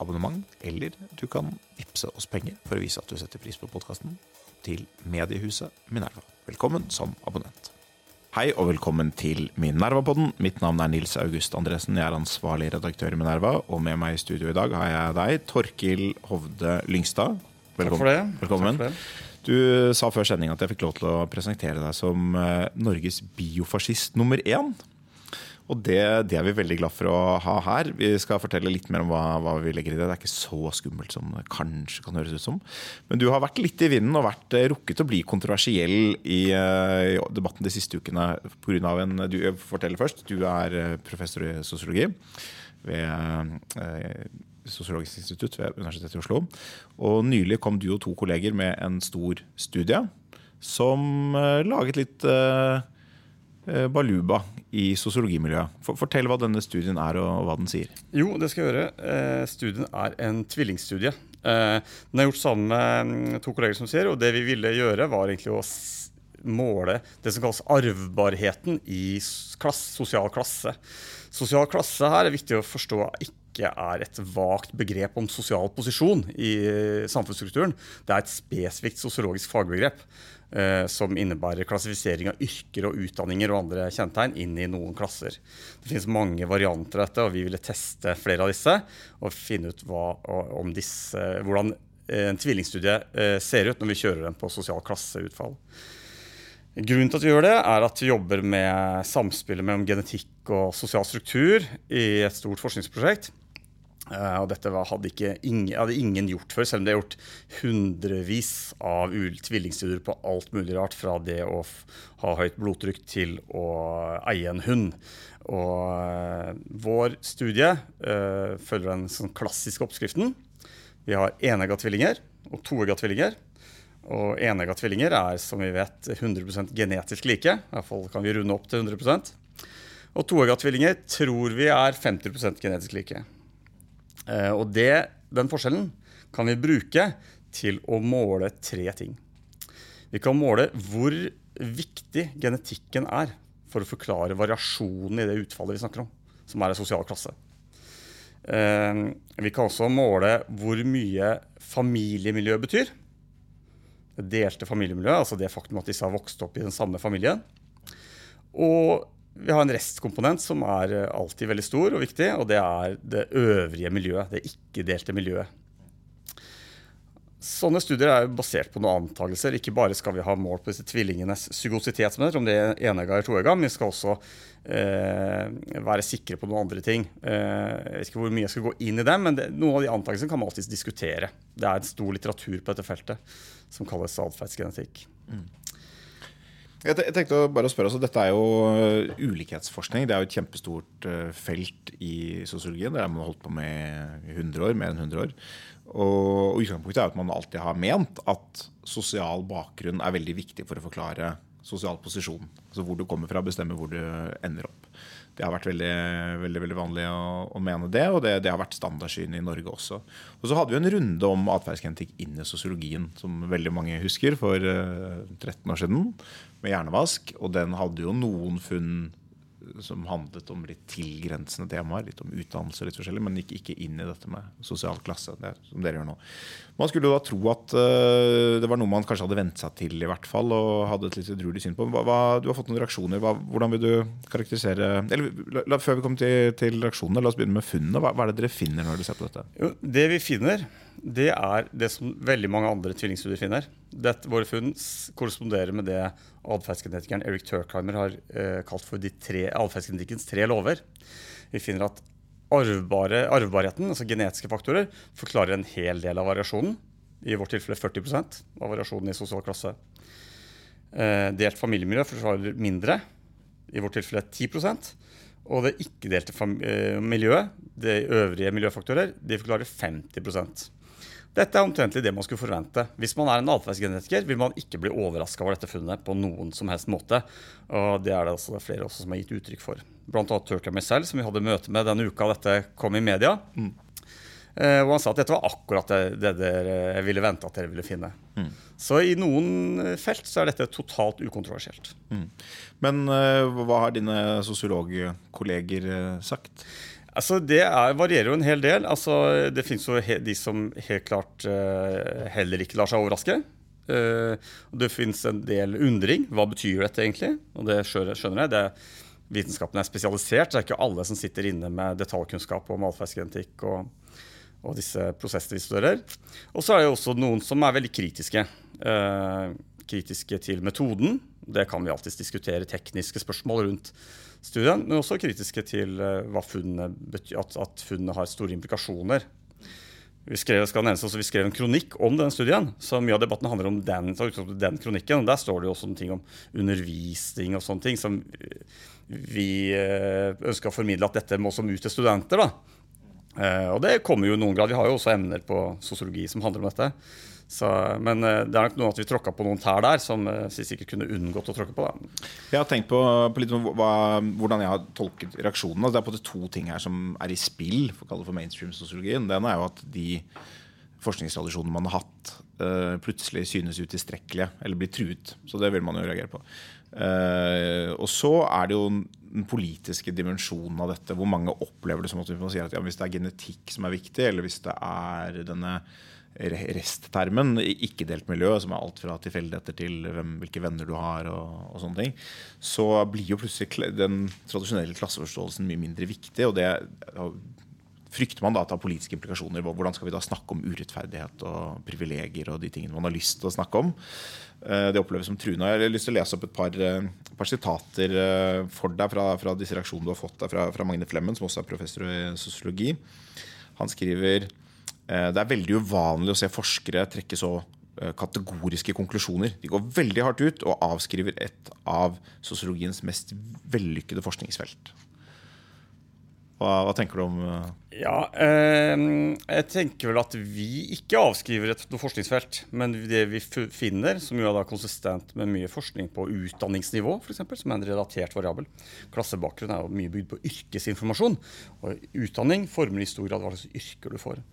abonnement, eller du kan vippse oss penger for å vise at du setter pris på podkasten, til mediehuset Minerva. Velkommen som abonnent. Hei og velkommen til Minerva-podden. Mitt navn er Nils August Andresen. Jeg er ansvarlig redaktør i Minerva, og med meg i studio i dag har jeg deg, Torkil Hovde Lyngstad. Takk for det. Velkommen. Takk for det. Du sa før sending at jeg fikk lov til å presentere deg som eh, Norges biofascist nummer én. Og det, det er vi veldig glad for å ha her. Vi skal fortelle litt mer om hva, hva vi legger i det. Det er ikke så skummelt som det kanskje kan høres ut som. Men du har vært litt i vinden og vært eh, rukket å bli kontroversiell i, eh, i debatten de siste ukene pga. en Du forteller først. Du er eh, professor i sosiologi ved eh, Sosiologisk institutt ved Universitetet i Oslo. Og nylig kom du og to kolleger med en stor studie som eh, laget litt eh, baluba i sosiologimiljøet. Fortell hva denne studien er, og hva den sier. Jo, det skal jeg gjøre. Eh, studien er en tvillingstudie. Eh, den er gjort sammen med mm, to kolleger, som sier, og det vi ville gjøre, var egentlig å måle det som kalles arvbarheten i s- klass, sosial klasse. Sosial klasse her er viktig å forstå ikke er et vagt begrep om sosial posisjon i eh, samfunnsstrukturen. Det er et spesifikt sosiologisk fagbegrep eh, som innebærer klassifisering av yrker og utdanninger og andre kjennetegn inn i noen klasser. Det finnes mange varianter av dette, og vi ville teste flere av disse og finne ut hva, disse, hvordan eh, en tvillingstudie eh, ser ut når vi kjører den på sosial klasseutfall. Grunnen til at vi gjør det, er at vi jobber med samspillet mellom genetikk og sosial struktur i et stort forskningsprosjekt. Eh, og dette var, hadde, ikke, ingen, hadde ingen gjort før, selv om det er gjort hundrevis av tvillingstudier på alt mulig rart, fra det å ha høyt blodtrykk til å eie en hund. Og uh, vår studie uh, følger den sånn klassiske oppskriften. Vi har enegga tvillinger og toegga tvillinger. Og enegga tvillinger er som vi vet 100% genetisk like. I hvert fall kan vi runde opp til 100 Og toegga tvillinger tror vi er 50% genetisk like. Eh, og det, den forskjellen kan vi bruke til å måle tre ting. Vi kan måle hvor viktig genetikken er for å forklare variasjonen i det utfallet vi snakker om, som er en sosial klasse. Eh, vi kan også måle hvor mye familiemiljø betyr. Det delte familiemiljøet, altså det faktum at disse har vokst opp i den samme familien. Og vi har en restkomponent som er eh, alltid veldig stor og viktig, og det er det øvrige miljøet, det ikke-delte miljøet. Sånne studier er basert på noen antakelser. Ikke bare skal vi ha mål på disse tvillingenes sugositet, som det heter, om det er enegga eller toegga, men vi skal også eh, være sikre på noen andre ting. Eh, jeg vet ikke hvor mye jeg skal gå inn i dem, men det, noen av de antakelsene kan man alltids diskutere. Det er en stor litteratur på dette feltet som kalles atferdsgenetikk. Jeg jeg tenkte bare å spørre, altså, Dette er jo ulikhetsforskning. Det er jo et kjempestort felt i sosiologien. Det har man holdt på med i 100 år, mer enn 100 år. Og Utgangspunktet er at man alltid har ment at sosial bakgrunn er veldig viktig for å forklare sosial posisjon. Altså Hvor du kommer fra, bestemmer hvor du ender opp. Det har vært veldig, veldig, veldig vanlig å, å mene det, og det, det har vært standardsyn i Norge også. Og så hadde vi en runde om atferdsgenetikk inn i sosiologien, som veldig mange husker, for eh, 13 år siden, med hjernevask. Og den hadde jo noen funn som handlet om litt tilgrensende temaer, litt om utdannelse, litt forskjellig, men gikk ikke inn i dette med sosial klasse, det, som dere gjør nå. Man skulle da tro at uh, det var noe man kanskje hadde vent seg til, i hvert fall, og hadde et litt edruelig syn på. Hva, hva, du har fått noen reaksjoner. Hva, hvordan vil du karakterisere eller la, la, Før vi kommer til, til reaksjonene, la oss begynne med funnene. Hva, hva er det dere finner når dere ser på dette? Jo, det vi finner, det er det som veldig mange andre tvillingstudier finner. Dette, våre funn korresponderer med det atferdsgenetikeren Eric Turkheimer har eh, kalt for atferdsgenetikkens tre lover. Vi finner at arvbare, arvbarheten, altså genetiske faktorer, forklarer en hel del av variasjonen. I vårt tilfelle 40% av variasjonen i sosial klasse. Eh, delt familiemiljø forklarer mindre. I vårt tilfelle 10% Og det ikke-delte eh, miljøet, de øvrige miljøfaktorer, de forklarer 50 Dette er omtrentlig det man skulle forvente. Hvis man er en atferdsgenetiker, vil man ikke bli overraska over dette funnet på noen som helst måte. Og det er det altså flere også som har gitt uttrykk for. Blant annet Turker Missel, som vi hadde møte med denne uka dette kom i media. Mm. Eh, og han sa at dette var akkurat det, det dere ville vente at dere ville finne. Mm. Så i noen felt så er dette totalt ukontroversielt. Mm. Men eh, hva har dine sosiologkolleger uh, sagt? Altså, Det er, varierer jo en hel del. Altså, det fins jo he, de som helt klart uh, heller ikke lar seg overraske. Uh, det fins en del undring. Hva betyr dette egentlig? Og det skjønner jeg. Det, vitenskapen er spesialisert. Det er ikke alle som sitter inne med detaljkunnskap om atferdsgenetikk og, og, disse prosessene vi studerer. Og så er det også noen som er veldig kritiske. Uh, kritiske til metoden. Det kan vi alltids diskutere tekniske spørsmål rundt studien, men også kritiske til hva funnet at, at funnet har store implikasjoner. Vi skrev, nevnes, vi skrev en kronikk om den studien, så mye av debatten handler om den, den kronikken. og Der står det jo også noen ting om undervisning og sånne ting som vi uh, ønsker å formidle at dette må som ut til studenter. da. Uh, og det kommer jo i noen grad. Vi har jo også emner på sosiologi som handler om dette. Så, men eh, det er nok noe at vi tråkka på noen tær der som vi eh, sikkert kunne unngått å tråkke på. Da. Jeg har tenkt på, på litt hva, hvordan jeg har tolket reaksjonene. Altså, det er på det to ting her som er i spill for for mainstream-sosiologien. Det ene er jo at de forskningstradisjonene man har hatt, uh, plutselig synes utilstrekkelige eller blir truet. Så det vil man jo reagere på. Uh, og så er det jo den politiske dimensjonen av dette. Hvor mange opplever det som at vi må si at ja, hvis det er genetikk som er viktig, eller hvis det er denne resttermen, ikke-delt miljø, som er alt fra tilfeldigheter til hvem, hvilke venner du har, og, og, sånne ting, så blir jo plutselig den tradisjonelle klasseforståelsen mye mindre viktig. og det frykter man da at det har politiske implikasjoner. Hvordan skal vi da snakke om urettferdighet og privilegier og de tingene man har lyst til å snakke om? Eh, det oppleves som truende. Jeg har lyst til å lese opp et par, eh, par sitater eh, for deg fra, fra, disse reaksjonene du har fått fra, fra Magne Flemmen, som også er professor i sosiologi. Han skriver det er veldig uvanlig å se forskere trekke så eh, kategoriske konklusjoner. De går veldig hardt ut og avskriver et av sosiologiens mest vellykkede forskningsfelt. Hva, hva, tenker du om uh... Ja, eh, Jeg tenker vel at vi ikke avskriver et forskningsfelt. Men det vi finner, som jo er konsistent med mye forskning på utdanningsnivå, for eksempel, som er en relatert variabel Klassebakgrunn er jo mye bygd på yrkesinformasjon. Og utdanning former i stor grad hva slags yrker du får.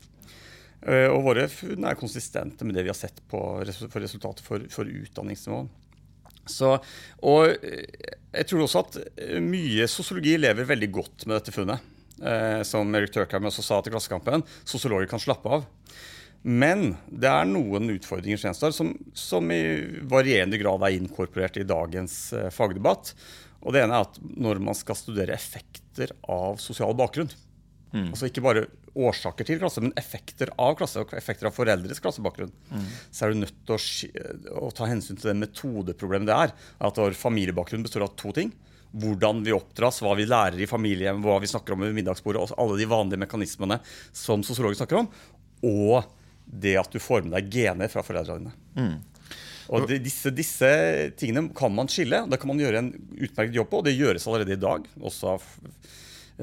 Eh, og våre funn er konsistente med det vi har sett på for resultatet for, for utdanningsnivået. Så, og eh, jeg tror også at eh, mye sosiologi lever veldig godt med dette funnet. Eh, som Erik Tørkheim også sa til Klassekampen, sosiologer kan slappe av. Men det er noen utfordringer som, som i varierende grad er inkorporert i dagens eh, fagdebatt. Og det ene er at når man skal studere effekter av sosial bakgrunn, Mm. Altså ikke bare årsaker til klasse, men effekter av klasse og effekter av foreldres klassebakgrunn. Mm. Så er du nødt til å, å, ta hensyn til det metodeproblemet det er. At vår familiebakgrunn består av to ting. Hvordan vi oppdras, hva vi lærer i familien, hva vi snakker om ved middagsbordet. Alle de vanlige mekanismene som sosiologer snakker om. Og det at du får med deg gener fra foreldrene dine. Mm. Og de, disse, disse, tingene kan man skille. Det kan man gjøre en utmerket jobb på, og det gjøres allerede i dag. også av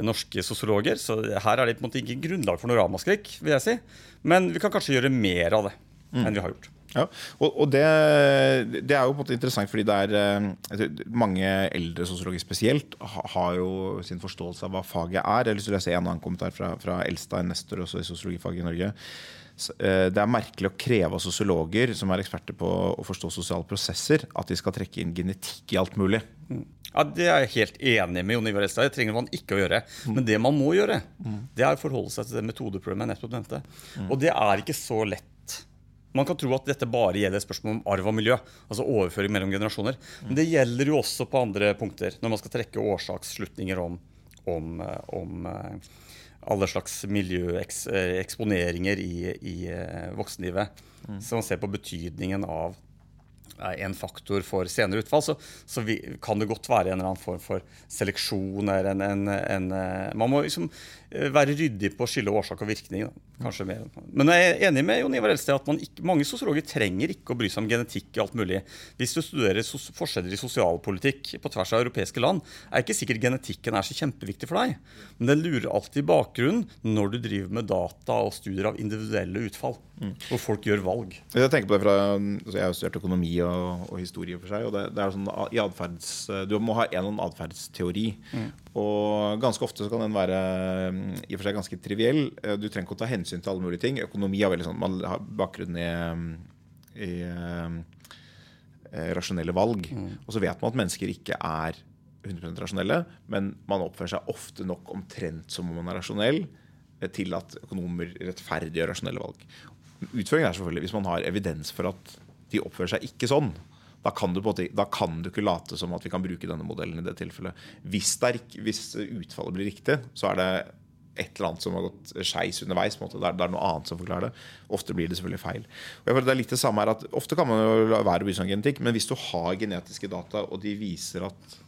norske sosiologer. Så her er det på en måte ikke grunnlag for noe ramaskrik, vil jeg si. Men vi kan kanskje gjøre mer av det enn vi har gjort. Ja, og, og det, det, er jo på en måte interessant, fordi det er eh, mange eldre sosiologer spesielt har jo sin forståelse av hva faget er. Jeg har lyst til å lese en annen kommentar fra, fra Elstein Nestor, også i sosiologifaget i Norge. Eh, det er merkelig å kreve av sosiologer som er eksperter på å forstå sosiale prosesser, at de skal trekke inn genetikk i alt mulig. Mm. Ja, Det er jeg helt enig med Jon Ivar Elstad Det trenger man ikke å gjøre. Men det man må gjøre, det er å forholde seg til det metodeproblemet jeg nettopp nevnte. Og det er ikke så lett. Man kan tro at dette bare gjelder spørsmål om arv og miljø. altså overføring mellom generasjoner. Men det gjelder jo også på andre punkter, når man skal trekke årsaksslutninger om, om, eh, om eh, alle slags miljøeksponeringer i, i eh, voksenlivet. Så man ser på betydningen av en faktor for senere utfall, så, så vi, kan det godt være en eller annen form for seleksjon. En, en, en, man må liksom eh, være ryddig på å skille årsak og virkning. Da. Kanskje mer. Men jeg er enig med Jon Ivar Elsted at ikke, mange sosiologer trenger ikke å bry seg om genetikk og alt mulig. Hvis du studerer forskjeller i sosialpolitikk på tvers av europeiske land, er ikke sikkert genetikken er så kjempeviktig for deg. Men den lurer alltid i bakgrunnen når du driver med data og studier av individuelle utfall. Mm. Hvor folk gjør valg. Jeg tenker på det fra, altså Jeg har studert økonomi og, og historie for seg. og det, det er sånn, i adferds, Du må ha en eller annen atferdsteori. Mm. Og ganske ofte så kan den være i og for seg ganske triviell. Du trenger ikke å ta hensyn til alle mulige ting. Økonomi er veldig sånn, man har bakgrunn i, i eh, rasjonelle valg. Mm. Og så vet man at mennesker ikke er 100% rasjonelle, men man oppfører seg ofte nok omtrent som om man er rasjonell eh, til at økonomer rettferdiggjør rasjonelle valg. Utføringen er selvfølgelig hvis man har evidens for at de oppfører seg ikke sånn. Da kan, du, da kan du ikke late som at vi kan bruke denne modellen i det tilfellet. Hvis, det er, hvis utfallet blir riktig, så er det et eller annet som har gått skeis underveis. Det er, det er, noe annet som forklarer det. Ofte blir det selvfølgelig feil. Det er litt det samme her at Ofte kan man jo la være å bry seg om genetikk, men hvis du har genetiske data, og de viser at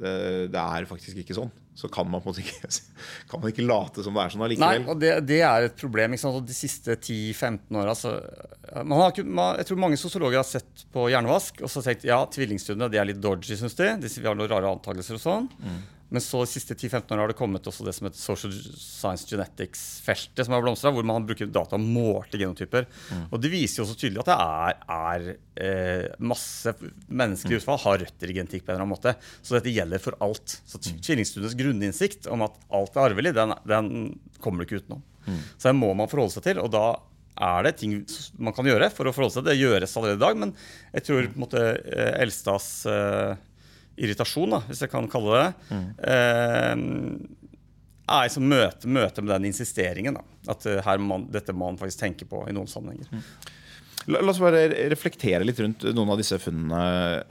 det, det er faktisk ikke sånn, så kan man på en måte ikke, kan man ikke late som det er sånn allikevel. Nei, og det, det er et problem. De siste 10-15 åra Jeg tror mange sosiologer har sett på hjernevask og så tenkt ja, tvillingstudiene de er litt dodgy, syns de. Vi har noen rare antakelser og sånn. Mm. Men så de siste 10-15 årene har det kommet også det som heter social science genetics-feltet, som har blomstra, hvor man bruker data og målte genotyper. Mm. Og det viser jo også tydelig at det er, er eh, masse mennesker i utfall har røtter i genetikk på en eller annen måte. Så dette gjelder for alt. Så mm. tvillingstudiets grunninnsikt om at alt er arvelig, den, den kommer du ikke utenom. Mm. Så det må man forholde seg til. og da er det ting man kan gjøre for å forholde seg til det. Det gjøres allerede i dag, men jeg tror på en måte, eh, Elstads eh, irritasjon, da, hvis jeg kan kalle det mm. eh, er liksom møte, møte, med den insisteringen. Da. At uh, man, dette man faktisk tenke på i noen sammenhenger. Mm. La, oss bare reflektere litt rundt noen av disse funnene.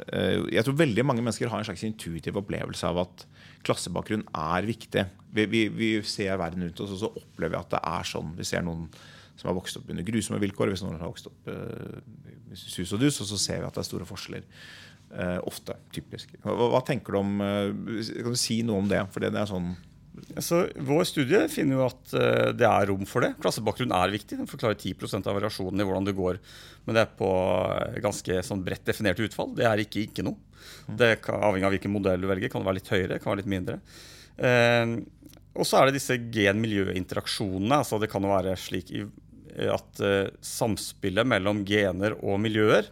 Eh, jeg tror veldig mange mennesker har en slags intuitiv opplevelse av at klassebakgrunn er viktig. Vi, vi, vi ser verden rundt oss, og så opplever vi at det er sånn. Vi ser noen som har vokst opp under grusomme vilkår, hvis noen har vokst opp uh, sus og dus, og så ser vi at det er store forskjeller. Uh, ofte. Typisk. Hva, hva, tenker du om uh, Kan du si noe om det? For det er sånn så vår studie finner jo at uh, det er rom for det. Klassebakgrunn er viktig. Den forklarer 10% av variasjonen i hvordan det går. Men det er på ganske sånn bredt definerte utfall. Det er ikke ikke noe. Mm. Det kan, Avhengig av hvilken modell du velger, kan det være litt høyere, kan være litt mindre. og så er det disse gen-miljø-interaksjonene. Altså, det kan jo være slik at samspillet mellom gener og miljøer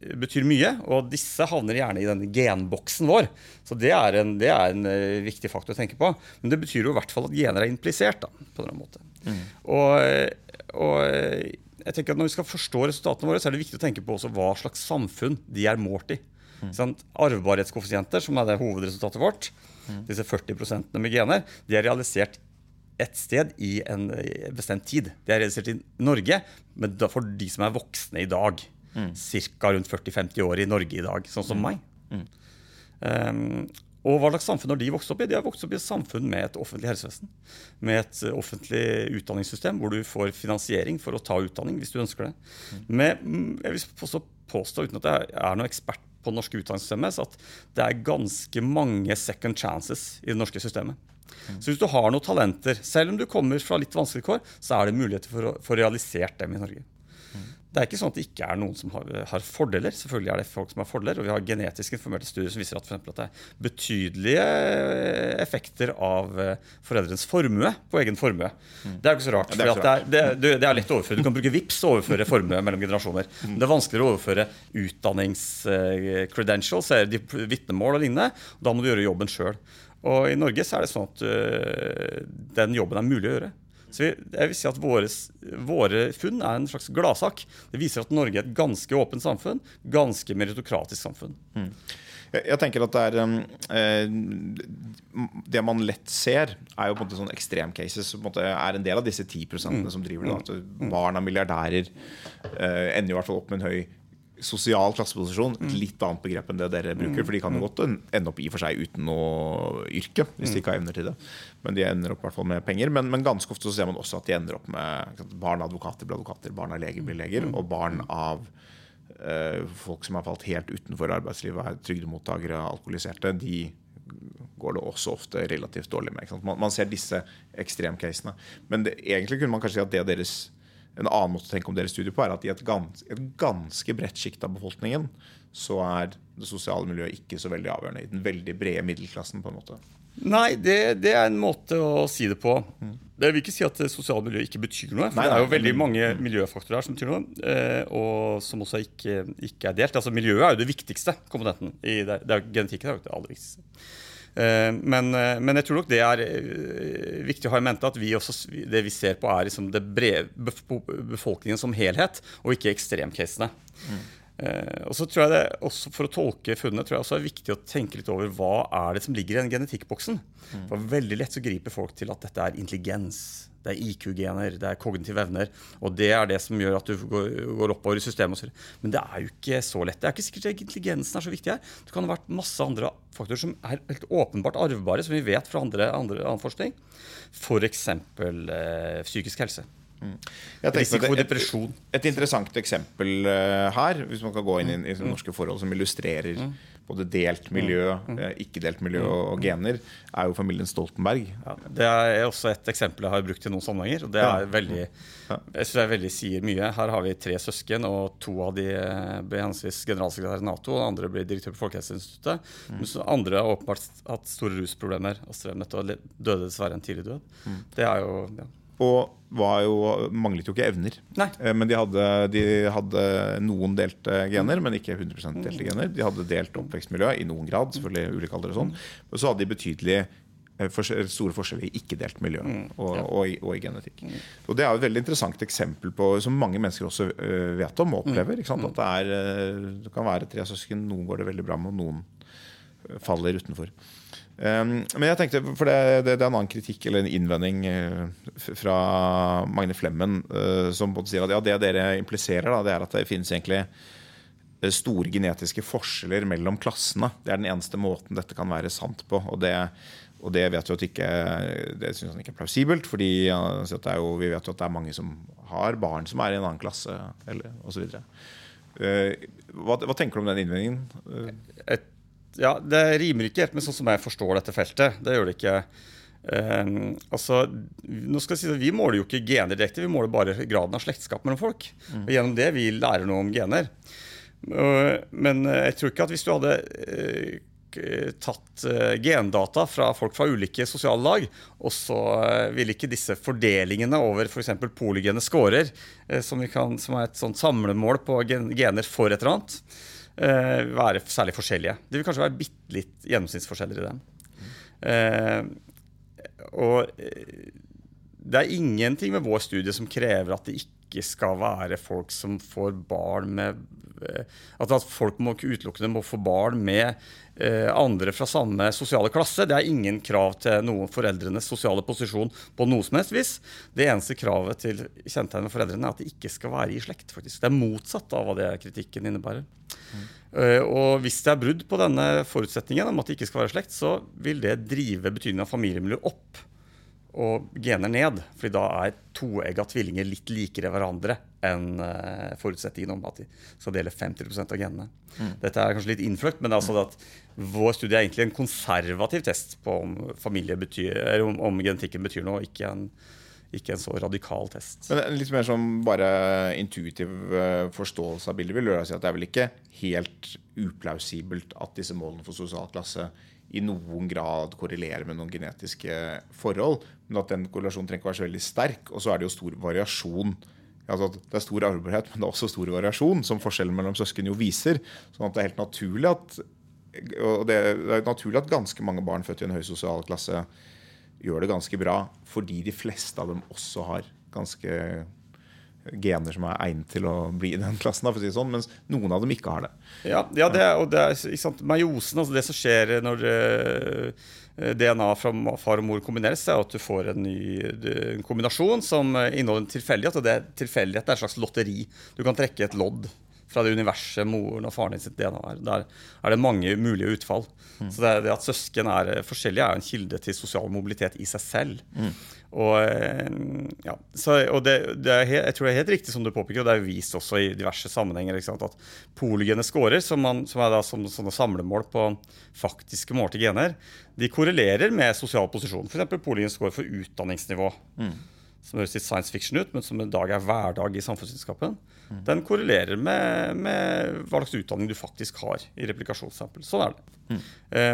betyr mye, og disse havner gjerne i denne genboksen vår. Så det er, en, det er en uh, viktig faktor å tenke på. Men det betyr jo i hvert fall at gener er implisert. da, på denne måten. Mm. Og, og, jeg tenker at Når vi skal forstå resultatene våre, så er det viktig å tenke på også hva slags samfunn de er målt i. Mm. Sånn, arvbarhetskoeffisienter, som er det hovedresultatet vårt, mm. disse 40 med gener, de er realisert et sted i en bestemt tid. De er realisert i Norge, men for de som er voksne i dag. Mm. Ca. rundt 40-50 år i Norge i dag, sånn som mm. meg. Mm. Um, og hva slags samfunn har de vokst opp i? De har vokst opp i et samfunn med et offentlig helsevesen. Med et eh, offentlig utdanningssystem hvor du får finansiering for å ta utdanning hvis du ønsker det. Mm. Med, mm, jeg vil også påstå, uten at jeg er noen ekspert på det norske utdanningssystemet, at det er ganske mange second chances i det norske systemet. Mm. Så hvis du har noen talenter, selv om du kommer fra litt vanskelige kår, så er det muligheter for å få realisert dem i Norge. Det er ikke sånn at det ikke er noen som har, har, fordeler. Selvfølgelig er det folk som har fordeler, og Vi har genetisk informerte studier som viser at, for at det er betydelige effekter av eh, foreldrenes formue på egen formue. Mm. Det er jo ikke så rart. Ja, det, er så rart. Det, er, det, det, er lett å overføre. Du kan bruke VIPS og overføre formue mellom generasjoner. Mm. Det er vanskeligere å overføre utdanningscredentials, uh, vitnemål og lignende. Da må du gjøre jobben sjøl. Og I Norge så er det sånn at den jobben er mulig å gjøre. Så jeg vil si at våre, våre funn er en slags gladsak. Det viser at Norge er et ganske åpent samfunn. Ganske meritokratisk samfunn. Mm. Jeg, tenker at det er um, eh, Det man lett ser, er jo på en måte sånn ekstremcases som er en del av disse 10 mm. som driver det. Mm. barn av milliardærer eh, ender i hvert fall opp med en høy sosial klasseposisjon. Et mm. litt annet begrep enn det dere bruker. Mm. For de kan jo mm. godt ende opp i for seg uten noe yrke, hvis de ikke har evner til det. Men de ender opp i hvert fall med penger. Men, men, ganske ofte så ser man også at de ender opp med barn av advokater blir advokater, barn av leger blir leger, og barn av uh, folk som har falt helt utenfor arbeidslivet, er trygdemottakere, alkoholiserte. de går det også ofte relativt dårlig med. Man, man, ser disse ekstremcasene. Men det, egentlig kunne man kanskje si at det er deres en annen måte å tenke om deres studie på er at i et, gans, et ganske bredt sjikt av befolkningen så er det sosiale miljøet ikke så veldig avgjørende. I den veldig brede middelklassen. på en måte. Nei, det, det, er en måte å si det på. Det vil ikke si at det sosiale miljøet ikke betyr noe. For nei, det er jo veldig mange miljøfaktorer her som betyr noe, eh, og som også ikke, ikke, er delt. Altså Miljøet er jo det viktigste komponenten. I det, det er Genetikken er jo det aller viktigste. Eh, men, eh, men, jeg tror nok det er viktig å ha i mente at vi også, det vi ser på, er liksom det brede befolkningen som helhet, og ikke ekstremcasene. Mm. Eh, og så tror jeg det, også For å tolke funnene tror jeg også er viktig å tenke litt over hva er det som ligger i den genetikkboksen. Mm. For Veldig lett så griper folk til at dette er intelligens, det er IQ-gener, det er kognitive evner. Og det er det som gjør at du går, oppover i systemet. Men det er jo ikke så lett. Det er ikke sikkert at intelligensen er så viktig her. Det kan ha vært masse andre faktorer som er helt åpenbart arvbare, som vi vet fra andre, andre, annen forskning. F.eks. Eh, psykisk helse. Mm. Risiko for depresjon. Et, et, interessant eksempel uh, her, hvis man kan gå inn i, i mm. norske forhold som illustrerer mm. Både delt miljø, mm. uh, ikke-delt miljø og, og, gener, er jo familien Stoltenberg. Ja, det er også et eksempel jeg har brukt i noen sammenhenger. og det er veldig, jeg synes det veldig sier mye. Her har vi tre søsken, og to av de eh, ble henholdsvis generalsekretær i Nato, og andre ble direktør på Folkehelseinstituttet. Mm. Mens andre har åpenbart hatt store rusproblemer og dette og døde dessverre en tidlig død. Mm. Det er jo ja. Og jo, manglet jo ikke evner. Nei. Eh, men de hadde, de hadde, noen delte gener, men ikke 100 delte gener. De hadde delt oppvekstmiljø i noen grad, selvfølgelig ulike alder og sånn. Men så hadde de betydelige eh, store forskjeller i ikke-delt miljø mm, og, og, i, og, i, genetikk. Mm. Og Det er jo et veldig interessant eksempel på som mange mennesker også uh, vet om og opplever. Mm. At det, er, det kan være tre søsken, noen går det veldig bra med, og noen faller utenfor. Um, men jeg tenkte, for det, det, det, er en annen kritikk eller en innvending uh, fra Magne Flemmen som både sier at ja, det dere impliserer, da, det er at det finnes egentlig eh, store genetiske forskjeller mellom klassene. Det er den eneste måten dette kan være sant på. Og det, og det vet vi at ikke, det synes han ikke er plausibelt, fordi vi vet jo at det er mange som har barn som er i en annen klasse, osv. Hva, hva tenker du om den innvendingen? Et ja, det rimer ikke helt med sånn som jeg forstår dette feltet. Det gjør det ikke. Um, altså, nå skal jeg si at Vi måler jo ikke gener direkte, vi måler bare graden av slektskap mellom folk. Mm. Og gjennom det vi lærer noe om gener. Uh, men uh, jeg tror ikke at hvis du hadde uh, tatt gendata fra folk fra ulike sosiale lag, og så ville ikke disse fordelingene over f.eks. For polygene scorer, som, kan, som, er et sånt samlemål på gener for et eller annet, eh, være særlig forskjellige. Det vil kanskje være bitte litt gjennomsnittsforskjeller i dem. Eh, og eh, det er ingenting ved vår studie som krever at det ikke skal være folk som får barn med At, At folk må utelukkende må få barn med eh, andre fra samme sosiale klasse. Det er ingen krav til noen foreldrenes sosiale posisjon på noe som helst vis. Det eneste kravet til kjennetegn ved foreldrene er at de ikke skal være i slekt. faktisk. Det er motsatt av hva det kritikken innebærer. Mm. Uh, og hvis det er brudd på denne forutsetningen om at det ikke skal være slekt, så vil det drive betydningen av familiemiljø opp og gener ned. fordi da er toegga tvillinger litt likere hverandre enn uh, forutsetningen om at de skal dele 50 av genene. Mm. Dette er kanskje litt innfløkt, men det er altså at vår studie er egentlig en konservativ test på om, betyr, om, om genetikken betyr noe, ikke en ikke en så radikal test. Men litt mer som bare intuitiv eh, forståelse av bildet vil gjøre si at det er vel ikke helt uplausibelt at disse målene for sosial klasse i noen grad korrelerer med noen genetiske forhold. Men at den korrelasjonen trenger ikke være så veldig sterk. Og så er det jo stor variasjon. Altså det er stor arvebarhet, men det er også stor variasjon, som forskjellen mellom søsken jo viser. sånn at det er helt naturlig at og det er naturlig at ganske mange barn født i en høy sosial klasse gjør det ganske bra, fordi de fleste av dem også har ganske gener som er egnet til å bli i den klassen, for å si det sånn, mens noen av dem ikke har det. Ja, ja det, og det er sant, Meiosen, altså det som skjer når eh, DNA fra far og mor kombineres, er at du får en ny en kombinasjon som inneholder en tilfeldighet. og det Tilfeldighet er et slags lotteri. Du kan trekke et lodd fra det universet moren og faren din sitt DNA er. Der er det mange mulige utfall. Mm. Så det, det, at søsken er forskjellige, er en kilde til sosial mobilitet i seg selv. Mm. Og, eh, ja, så, og det, det er jeg tror det er helt riktig som du påpeker, og det er vist også i diverse sammenhenger, at polygene scorer, som, man, som er som sånne samlemål på faktiske målte gener, de korrelerer med sosial posisjon. F.eks. polygene scorer for utdanningsnivå. Mm. Som høres litt science fiction ut, men som i dag er hverdag i samfunnsvitenskapen. Mm. Den korrelerer med, med, hva slags utdanning du faktisk har i replikasjonssample. Sånn er det. Mm.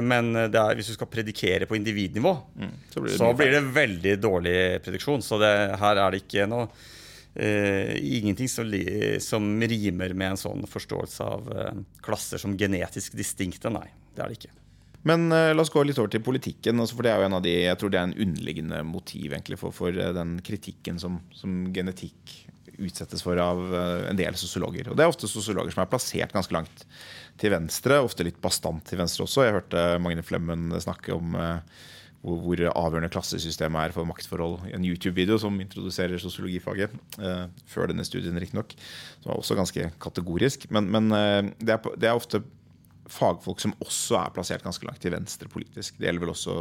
Men det er, hvis du skal predikere på individnivå, mm. så, blir det, så blir det veldig dårlig prediksjon. Så det, her er det ikke noe uh, Ingenting som, som, rimer med en sånn forståelse av uh, klasser som genetisk distinkte. Nei, det er det ikke. Men uh, la oss gå litt over til politikken. Altså, for det er jo en av de, jeg tror det er en underliggende motiv egentlig, for, for den kritikken som, som genetikk utsettes for av en del sosiologer. Og det er ofte sosiologer som er plassert ganske langt til venstre, ofte litt bastant til venstre også. Jeg hørte Magne Flemmen snakke om uh, hvor, avgjørende klassesystemet er for maktforhold i en YouTube-video som introduserer sosiologifaget. Før denne studien, riktignok. Som er også ganske kategorisk. Men, men det, er, det, er, ofte fagfolk som også er plassert ganske langt til venstre politisk. Det gjelder vel også,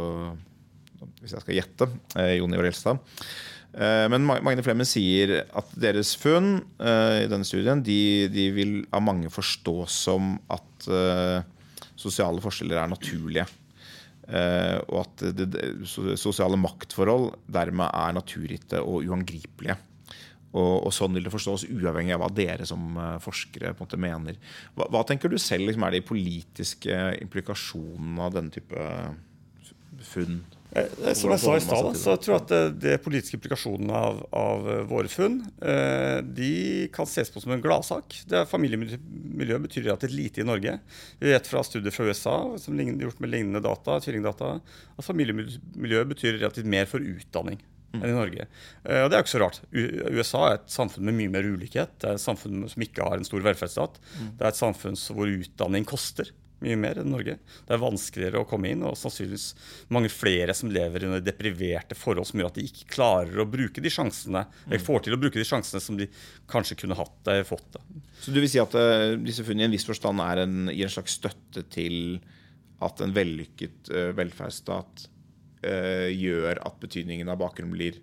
hvis jeg skal gjette, Jon Ivar Elstad. Eh, men Magne Flemmen sier at deres funn uh, i denne studien de, de, vil av mange forstås som at sosiale forskjeller er naturlige. Og at det, sosiale maktforhold dermed er naturgitte og uangripelige. Og, og, sånn vil det forstås uavhengig av hva dere som forskere på en måte mener. Hva, hva tenker du selv liksom, er de politiske implikasjonene av denne type funn? Eh, som jeg sa i stad, så jeg tror jeg at det politiske implikasjonene av, av, våre funn eh, de kan ses på som en gladsak. Familiemiljø betyr relativt lite i Norge. Vi vet fra studier fra USA som gjort med lignende data, tvillingdata, at familiemiljø betyr relativt mer for utdanning. Enn i Norge. Eh, og det er jo ikke så rart. USA er et samfunn med mye mer ulikhet. Det er et samfunn som ikke har en stor velferdsstat. Mm. Det er et samfunn hvor utdanning koster mye mer enn Norge. Det er vanskeligere å komme inn, og sannsynligvis mange flere som lever under depriverte forhold som gjør at de ikke klarer å bruke de sjansene, eller får til å bruke de sjansene som de kanskje kunne hatt, eller eh, fått. Så du vil si at uh, disse funnene i en viss forstand er en, gir en slags støtte til at en vellykket velferdsstat gjør at betydningen av bakgrunnen blir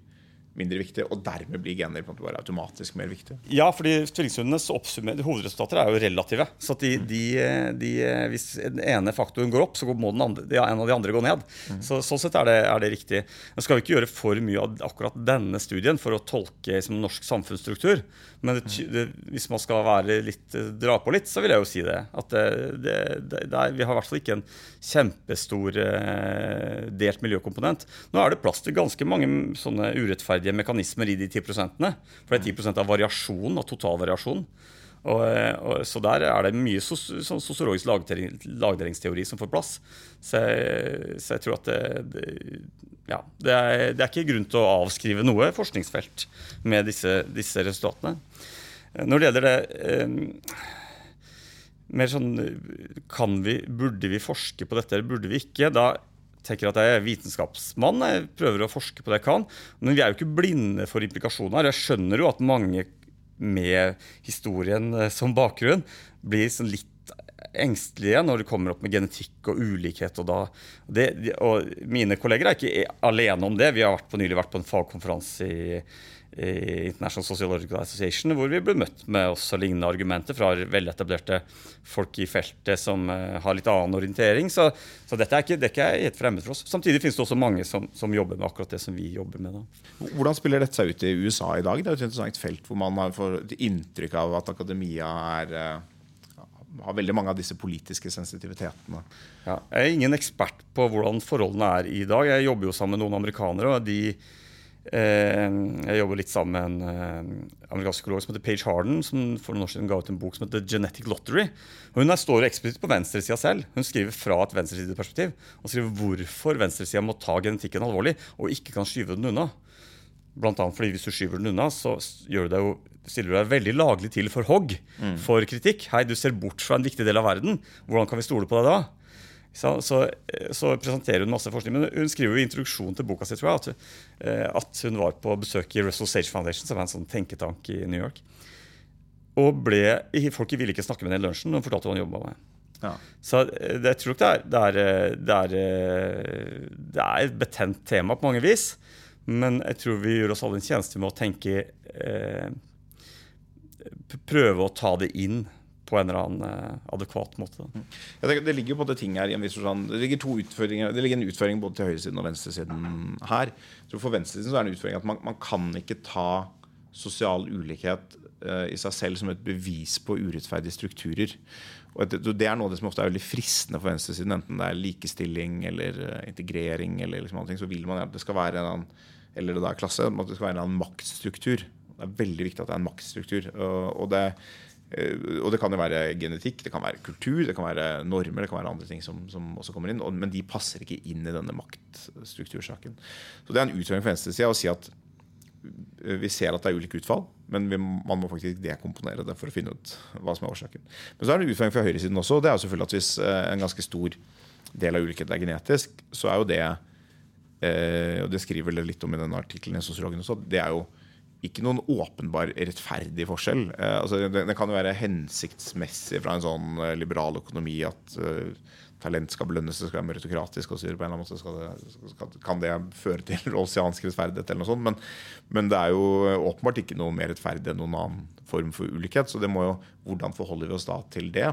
mindre viktig, og dermed blir gener på en måte bare automatisk mer viktig? Ja, fordi tvillingstunnenes hovedresultater er jo relative. Så de, de, de, hvis den ene faktoren går opp, så må den andre, en av de andre gå ned. Mm. Så, sånn sett er det, er det, riktig. Nå skal vi ikke gjøre for mye av akkurat denne studien for å tolke som norsk samfunnsstruktur. Men det, hvis man skal være litt, dra på litt, så vil jeg jo si det. At er, vi har i hvert fall ikke en kjempestor eh, delt miljøkomponent. Nå er det plass til ganske mange sånne urettferdige rettferdige mekanismer i de 10% For det er 10 av variasjon av totalvariasjonen. Og, og, så der er det mye sånn sosiologisk lagdelingsteori som får plass. Så jeg, så jeg tror at det, det, ja, det, er, det, er, ikke grunn til å avskrive noe forskningsfelt med disse, disse resultatene. Når det gjelder det eh, mer sånn kan vi, Burde vi forske på dette, eller burde vi ikke? Da tenker at jeg er vitenskapsmann, jeg prøver å forske på det jeg kan. Men vi er jo ikke blinde for implikasjoner. Jeg skjønner jo at mange med historien eh, som bakgrunn blir sånn litt engstelige når det kommer opp med genetikk og ulikhet. Og, da, det, og mine kolleger er ikke alene om det. Vi har vært på, nylig vært på en fagkonferanse i International Sociological Association, hvor vi ble møtt med også lignende argumenter fra veletablerte folk i feltet som uh, har litt annen orientering. Så, så dette er ikke, det er ikke helt fremmed for oss. Samtidig finnes det også mange som, som, jobber med akkurat det som vi jobber med. Da. Hvordan spiller dette seg ut i USA i dag? Det er jo et interessant felt hvor man får inntrykk av at akademia er uh, har veldig mange av disse politiske sensitivitetene. Ja, jeg er ingen ekspert på hvordan forholdene er i dag. Jeg jobber jo sammen med noen amerikanere. og de Eh, jeg jobber litt sammen med en eh, amerikansk psykolog som heter Page Harden, som for noen år siden ga ut en bok som heter Genetic Lottery. Hun står eksplisitt på venstresida selv. Hun skriver fra et venstresideperspektiv. Og skriver hvorfor venstresida må ta genetikken alvorlig og ikke kan skyve den unna. Blant annet fordi hvis du skyver den unna, så gjør du deg jo stiller du deg veldig laglig til for hogg, mm. for kritikk. Hei, du ser bort fra en viktig del av verden. Hvordan kan vi stole på deg da? Så, så, så, presenterer hun masse forskning. Men hun skriver jo i introduksjonen til boka si tror jeg, at, eh, at, hun var på besøk i Russell Sage Foundation, som er en sånn tenketank i New York. Og ble, Folk ville ikke snakke med henne i lunsjen. Hun fortalte hva hun jobba med. Ja. Så eh, det, jeg tror ikke det er, det, er, det, er, det er et betent tema på mange vis. Men jeg tror vi gjør oss alle en tjeneste med å tenke eh, Prøve å ta det inn på en eller annen eh, adekvat måte. Jeg tenker, det ligger på en måte ting her i en viss forstand. Det ligger to Det ligger en utføring både til høyresiden og venstresiden her. Så For venstresiden så er det en utføring at man, man kan ikke ta sosial ulikhet uh, i seg selv som et bevis på urettferdige strukturer. Og det, det er noe av det som ofte er veldig fristende for venstresiden, enten det er likestilling eller uh, integrering, eller liksom andre ting, så vil man at det skal være en annen, eller det er klasse, at det skal være en annen maktstruktur. Det er veldig viktig at det er en maktstruktur. Og, det Eh, og det kan jo være genetikk, det kan være kultur, det kan være normer, det kan være andre ting som, som også kommer inn. men de passer ikke inn i denne maktstruktursaken. Så det er en utfordring for venstresida å si at eh, vi ser at det er ulike utfall, men vi, man må faktisk dekomponere det for å finne ut hva som er årsaken. Men så er det en utfordring for høyresiden også. og det er jo selvfølgelig at Hvis eh, en ganske stor del av ulikheten er genetisk, så er jo det og det skriver litt om i denne artikkelen i Sosiologen også, det er jo ikke noen åpenbar rettferdig forskjell. Eh, altså, det, det, kan jo være hensiktsmessig fra en sånn uh, liberal økonomi at eh, talent skal belønnes, det skal være meritokratisk osv. Kan det føre til rolsiansk rettferdighet eller noe sånt. Men, men, det er jo åpenbart ikke noe mer rettferdig enn noen annen form for ulikhet. Så det må jo, hvordan forholder vi oss da til det?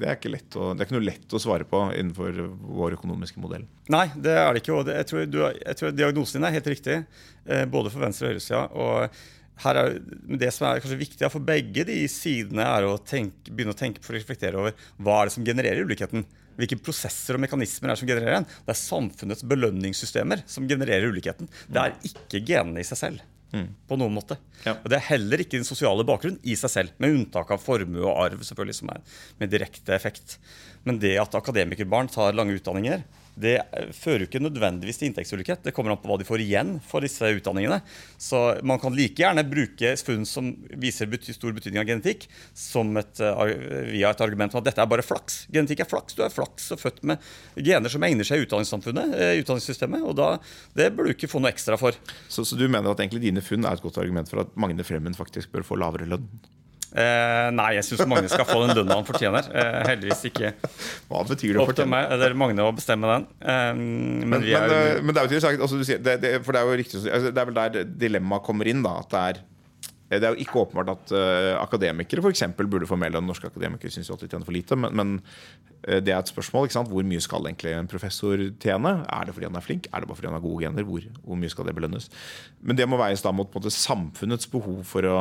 Det er, ikke lett å, det er ikke noe lett å svare på innenfor vår økonomiske modell. Nei, det er det ikke. og det, jeg, tror du, jeg, tror diagnosen din er helt riktig, eh, både for venstre- og høyresida. Og her er, det som er kanskje viktig for begge de sidene, er å tenke, begynne å tenke for å reflektere over hva er det som genererer ulikheten. Hvilke prosesser og mekanismer er det som genererer den? Det er samfunnets belønningssystemer som genererer ulikheten. Det er ikke genene i seg selv. Mm. På noen måte. Ja. Og Det er heller ikke den sosiale bakgrunnen i seg selv, med unntak av formue og arv, selvfølgelig, som er med direkte effekt. Men det at akademikerbarn tar lange utdanninger, det fører jo ikke nødvendigvis til inntektsulikhet. Det kommer an på hva de får igjen for disse utdanningene. Så man kan like gjerne bruke funn som viser bety stor betydning av genetikk, som et, uh, via et argument om at dette er bare flaks. Genetikk er flaks. Du er flaks og født med gener som egner seg i utdanningssamfunnet, uh, utdanningssystemet. Og da, det burde du ikke få noe ekstra for. Så, så, du mener at egentlig dine funn er et godt argument for at Magne Fremmen faktisk bør få lavere lønn? Eh, nei, jeg syns Magne skal få den lønna han fortjener. Eh, heldigvis ikke Hva betyr det opp til meg eller Magne å bestemme den. Eh, men, men, men, er, eh, men, det er jo interessant altså, sier, det, det, For det er jo riktig altså, Det er vel der dilemmaet kommer inn. da At det er det er jo ikke åpenbart at uh, akademikere for eksempel, burde få mer lønn. Norske akademikere syns alltid tjener for lite. Men, men uh, det er et spørsmål. ikke sant? Hvor mye skal egentlig en professor tjene? Er det fordi han er flink? Er det bare fordi han har gode gener? Hvor, hvor mye skal det belønnes? Men det må veies da mot måte, samfunnets behov for å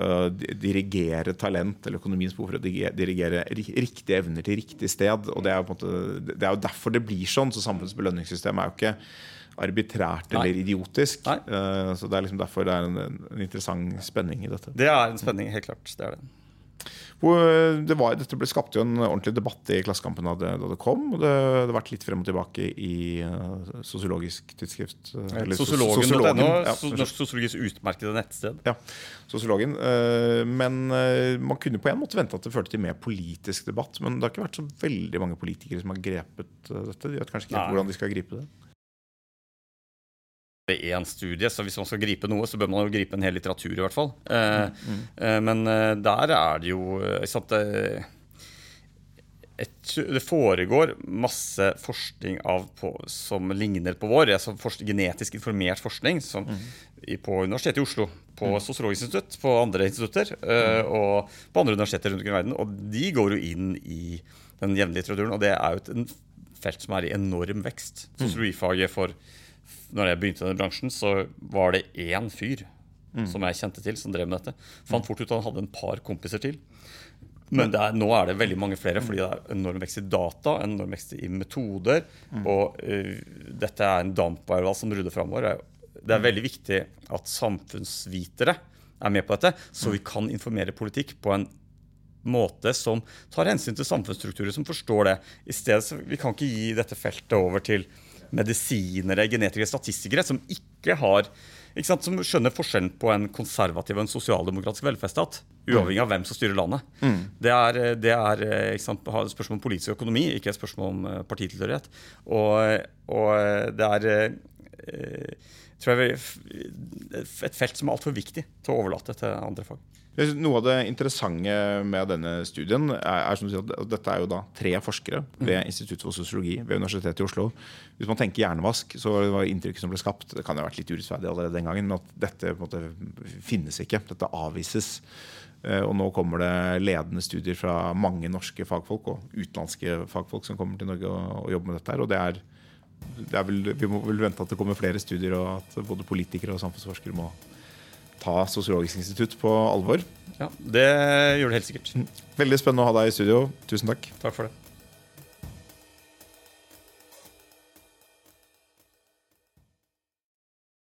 uh, dirigere talent eller økonomiens behov for å dirigere riktige evner til riktig sted. og Det er jo, på en måte, det er jo derfor det blir sånn. så Samfunnets belønningssystem er jo ikke arbitrært eller Nei. idiotisk. Nei. Uh, så Det er liksom derfor det er en, en interessant spenning i dette. Det er en spenning, helt klart. det er det. Eh, det var, dette ble skapt jo en ordentlig debatt i Klassekampen da det, da det kom. og Det har vært litt frem og tilbake i uh, sosiologisk tidsskrift. Eller, Sosiologen, sosiologen ja, Norsk sosiologisk utmerkede nettsted. Ja, sosiologen. Uh, men man kunne på en måte vente at det førte til mer politisk debatt. Men det har ikke vært så veldig mange politikere som har grepet dette. De vet kanskje ikke Nei. hvordan de skal gripe det én studie, så hvis man skal gripe noe, så bør man jo gripe en hel litteratur, i hvert fall. Eh, mm, mm. Men eh, der er det jo sant, et, Det foregår masse forskning av, på, som ligner på vår. Altså forskning, genetisk informert forskning som, mm. i, på Universitetet i Oslo, på mm. Sosiologisk institutt, på andre institutter mm. og på andre universiteter rundt omkring i verden. Og de går jo inn i den jevnlige litteraturen, og det er jo et felt som er i enorm vekst. Mm. Sosiologifaget for når jeg begynte i denne bransjen, så var det én fyr mm. som jeg kjente til, som drev med dette. Fant fort ut at han hadde en par kompiser til. Men er, nå er det veldig mange flere, fordi det er enorm vekst i data, enorm vekst i metoder. Mm. Og uh, dette er en dampvarval som ruller framover. Det er veldig viktig at samfunnsvitere er med på dette, så vi kan informere politikk på en måte som tar hensyn til samfunnsstrukturer som forstår det. I stedet, så Vi kan ikke gi dette feltet over til medisinere, genetikere, statistikere som ikke har ikke sant, som skjønner forskjellen på en konservativ og en sosialdemokratisk velferdsstat. Uavhengig av hvem som styrer landet. Mm. Det er, det er sant, et spørsmål om politisk økonomi, ikke et spørsmål om eh, partitilhørighet. Og, og det er eh, tror jeg et felt som er altfor viktig til å overlate til andre fag. Noe av det interessante med denne studien er, er som du sier, at dette er jo da tre forskere ved Institutt for sosiologi ved Universitetet i Oslo. Hvis man tenker hjernevask, så var inntrykket som ble skapt Det kan jo ha vært litt urettferdig allerede den gangen, men at dette måte finnes ikke. Dette avvises. Eh, og nå kommer det ledende studier fra mange norske fagfolk og utenlandske fagfolk som kommer til Norge og, og jobber med dette. her, og det er, det er vel, Vi må vel vente at det kommer flere studier, og at både politikere og samfunnsforskere må ta Sosiologisk institutt på alvor. Ja, Det gjør det helt sikkert. Veldig spennende å ha deg i studio. Tusen takk. Takk for det.